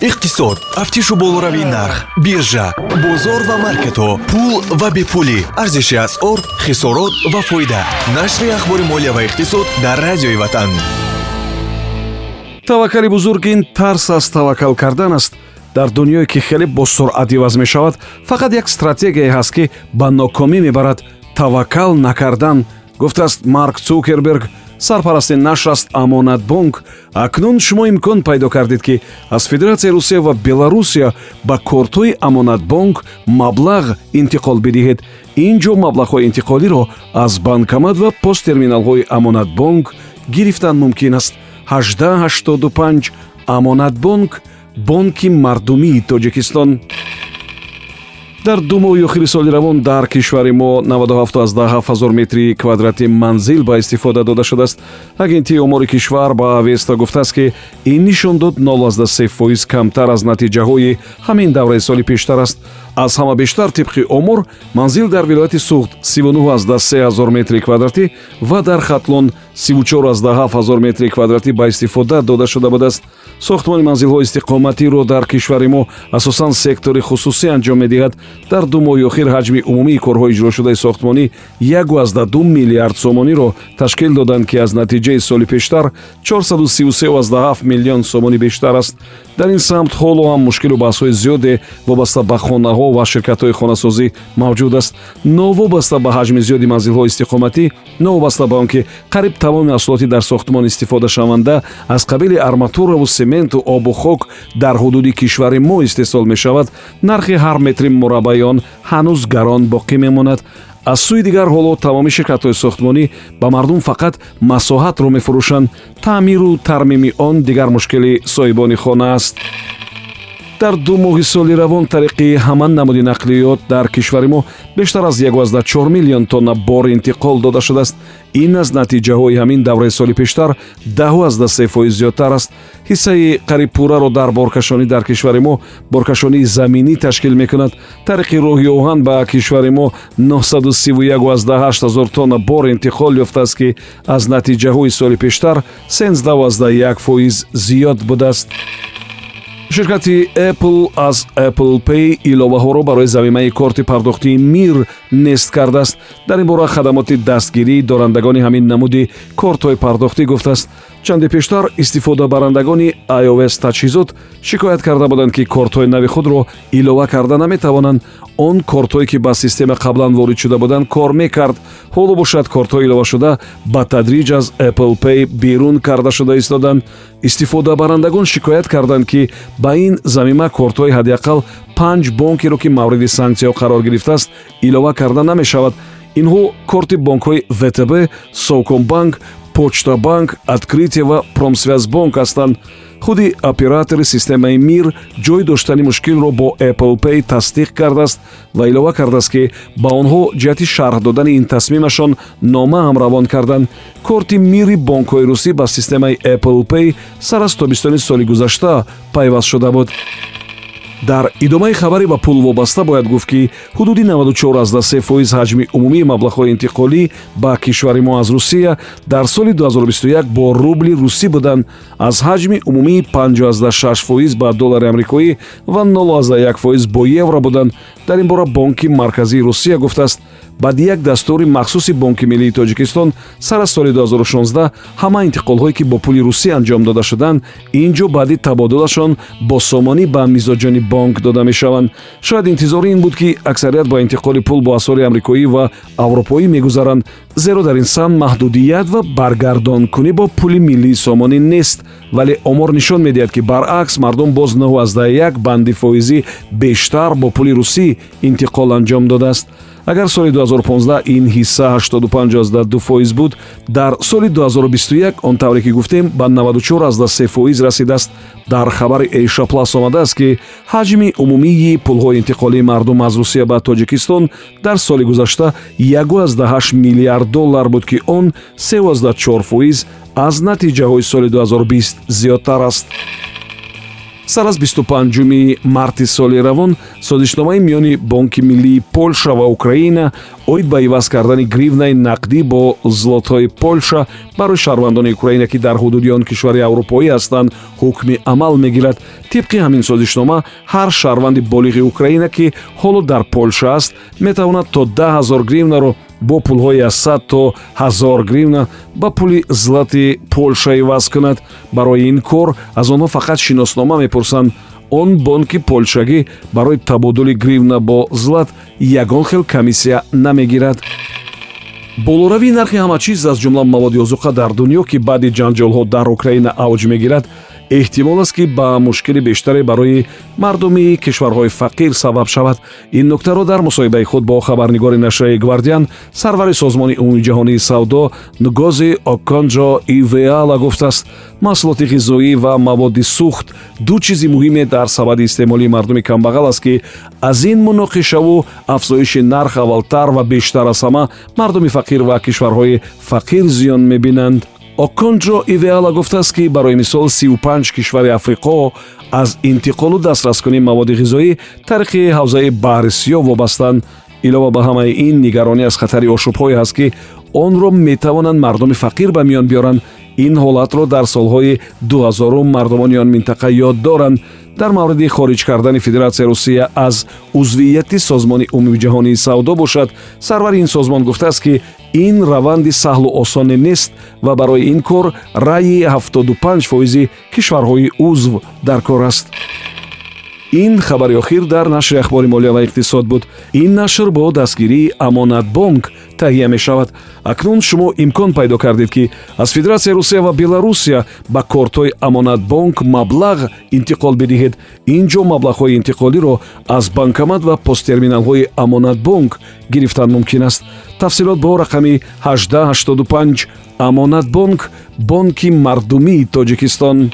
иқтисод тафтишу болоравии нарх биржа бозор ва маркетҳо пул ва бепулӣ арзиши асъор хисорот ва фоида. Нашри ахбори молия ва иқтисод дар радиои ватан. Таваккали бузург ин тарс аз таваккал кардан аст. Дар дунёе ки хеле босуръат иваз мешавад фақат як стратегияе ҳаст ки ба нокомӣ мебарад таваккал накардан. Гуфтааст марк цукерберг сарпарасти нашр аст амонатбонк акнун шумо имкон пайдо кардед ки аз федератсияи русия ва беларусия ба кортҳои амонатбонк маблағ интиқол бидиҳед. Ин ҷо маблағҳои интиқолиро аз банкомат ва посттерминалҳои амонатбонк гирифтан мумкин аст. 1885 амонатбонк бонки мардумии тоҷикистон дар ду моҳи охири соли равон дар кишвари мо 97 метри квадрати манзил ба истифода дода шудааст. Агентии омори кишвар ба авеста гуфтааст ки ин нишон дод 03 фоиз камтар аз натиҷаҳои ҳамин давраи соли пештар аст аз ҳама бештар тибқи омор манзил дар вилояти суғд 39 метри квадратӣ ва дар хатлон 34 метри квадратӣ ба истифода дода шуда будааст. сохтмони манзилҳои истиқоматиро дар кишвари мо асосан сектори хусусӣ анҷом медиҳад дар ду моҳи охир ҳаҷми умумии корҳои иҷрошудаи сохтмонӣ 12 миллиард сомониро ташкил доданд ки аз натиҷаи соли пештар 433 миллион сомонӣ бештар аст. дар ин самт ҳоло ҳам мушкилу баҳсҳои зиёде вобаста ба хонаҳо ва ширкатҳои хонасозӣ мавҷуд аст. Новобаста ба ҳаҷми зиёди манзилҳои истиқоматӣ новобаста ба он ки қариб тамоми маҳсулоти дар сохтмон истифодашаванда аз қабили арматураву сементу обу хок дар ҳудуди кишвари мо истеҳсол мешавад. Нархи ҳар метри мураббаи он ҳанӯз гарон боқӣ мемонад. Аз сӯи дигар ҳоло тамоми ширкатҳои сохтмонӣ ба мардум фақат масоҳатро мефурӯшанд. Таъмиру тармими он дигар мушкили соҳибони хона аст дар ду моҳи соли равон тариқи ҳаман намуди нақлиёт дар кишвари мо бештар аз 14 миллион тонна бор интиқол дода шудааст. Ин аз натиҷаҳои ҳамин давраи соли пештар даҳу аз да се фоиз зиёдтар аст. Ҳиссаи қариб пурраро дар боркашонӣ дар кишвари мо боркашонии заминӣ ташкил мекунад. Тариқи роҳи оҳан ба кишвари мо 9318 ҳазор тонна бор интиқол ёфтааст ки аз натиҷаҳои соли пештар 131 фоиз зиёд будааст ширкати apple аз apple pay иловаҳоро барои замимаи корти пардохтии мир нест кардааст. Дар ин бора хадамоти дастгирии дорандагони ҳамин намуди кортҳои пардохтӣ гуфтааст чанде пештар истифодабарандагони ios таҷҳизот шикоят карда буданд ки кортҳои нави худро илова карда наметавонанд. Он кортҳое ки ба система қаблан ворид шуда буданд кор мекард. Ҳоло бошад кортҳои иловашуда ба тадриҷ аз apple pay берун карда шуда истоданд. Истифодабарандагон шикоят карданд ки ба ин замима кортҳои ҳадиақал панҷ бонкеро ки мавриди санксияҳо қарор гирифтааст илова карда намешавад. Инҳо корти бонкҳои втб совкомбанк почтабанк открытие ва промсвязбонк ҳастанд. Худи оператори системаи мир ҷой доштани мушкилро бо apple pay тасдиқ кардааст ва илова кардааст ки ба онҳо ҷиҳати шарҳ додани ин тасмимашон номаам равон карданд. Корти мири бонкҳои русӣ ба системаи apple pay сар аз тобистони соли гузашта пайваст шуда буд дар идомаи хабаре ба пул вобаста бояд гуфт ки ҳудуди 94 фоиз ҳаҷми умумии маблағҳои интиқолӣ ба кишвари мо аз русия дар соли 2021 бо рубли русӣ буданд аз ҳаҷми умумии 56 фоиз ба доллари амрикоӣ ва 01 фоиз бо евро буданд дар ин бора бонки марказии русия гуфтааст. Баъди як дастури махсуси бонки миллии тоҷикистон сар аз соли 2016 ҳама интиқолҳое ки бо пули русӣ анҷом дода шуданд ин ҷо баъди табодулашон бо сомонӣ ба мизоҷони бонк дода мешаванд. Шояд интизори ин буд ки аксарият ба интиқоли пул бо асъори амрикоӣ ва аврупоӣ мегузаранд зеро дар ин самт маҳдудият ва баргардонкунӣ бо пули миллии сомонӣ нест вале омор нишон медиҳад ки баръакс мардум боз 91 банди фоизӣ бештар бо пули русӣ интиқол анҷом додааст. Агар соли 2015 ин ҳисса 85 фоиз буд дар соли 2021 он тавре ки гуфтем ба 94 фоиз расидааст. Дар хабари эйша плас омадааст ки ҳаҷми умумии пулҳои интиқолии мардум аз русия ба тоҷикистон дар соли гузашта 18 миллиард доллар буд ки он 34 фоиз аз натиҷаҳои соли 2020 зиёдтар аст. Сар аз 25 марти соли равон созишномаи миёни бонки миллии полша ва украина оид ба иваз кардани гривнаи нақдӣ бо злотҳои полша барои шаҳрвандони украина ки дар ҳудуди он кишвари аврупоӣ ҳастанд ҳукми амал мегирад. Тибқи ҳамин созишнома ҳар шаҳрванди болиғи украина ки ҳоло дар полша аст метавонад то 10 0 гривнаро бо пулҳои аз 100 то 1000 гривна ба пули злати полша иваз кунад. Барои ин кор аз онҳо фақат шиноснома мепурсанд он бонки полшагӣ барои табодули гривна бо злат ягон хел комиссия намегирад. Болоравии нархи ҳама чиз аз ҷумла маводи озуқа дар дунё ки баъди ҷанҷолҳо дар украина авҷ мегирад эҳтимол аст ки ба мушкили бештаре барои мардуми кишварҳои фақир сабаб шавад. Ин нуктаро дар мусоҳибаи худ бо хабарнигори нашраи гвардиан сарвари созмони умумиҷаҳонии савдо нгози оконҷо ивеала гуфтааст маҳсулоти ғизоӣ ва маводи сӯхт ду чизи муҳиме дар сабади истеъмолии мардуми камбағал аст ки аз ин муноқишаву афзоиши нарх аввалтар ва бештар аз ҳама мардуми фақир ва кишварҳои фақир зиён мебинанд оконҷо ивеала гуфтааст ки барои мисол 35 кишвари африқо аз интиқолу дастраскунии маводи ғизоӣ тариқи ҳавзаи баҳрисиё вобастанд илова ба ҳамаи ин нигаронӣ аз хатари ошӯбҳое ҳаст ки онро метавонанд мардуми фақир ба миён биёранд. Ин ҳолатро дар солҳои 2000 мардумони он минтақа ёд доранд. Дар мавриди хориҷ кардани федератсияи русия аз узвияти созмони умумиҷаҳонии савдо бошад. Сарвари ин созмон гуфтааст ки ин раванди саҳлу осоне нест ва барои ин кор раъи 75 фоизи кишварҳои узв дар кор аст ин хабари охир дар нашри ахбори молия ва иқтисод буд. Ин нашр бо дастгирии амонатбонк таҳия мешавад. Акнун шумо имкон пайдо кардед ки аз федератсияи русия ва беларусия ба кортҳои амонатбонк маблағ интиқол бидиҳед. Ин ҷо маблағҳои интиқолиро аз банкомат ва посттерминалҳои амонатбонк гирифтан мумкин аст. Тафсилот бо рақами 1885 амонатбонк бонки мардумии тоҷикистон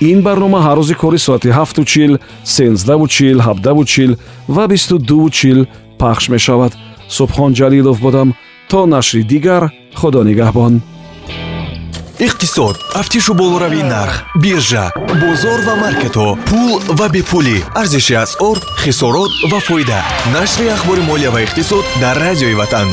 ин барнома ҳар рӯзи кори соати 7чил 13чил 17чил ва 22чил пахш мешавад. Субҳон ҷалилов будам то нашри дигар худо нигаҳбон. Иқтисод тафтишу болоравии нарх биржа бозор ва маркетҳо пул ва бепулӣ арзиши асъор хисорот ва фоида. Нашри ахбори молия ва иқтисод дар радиои ватан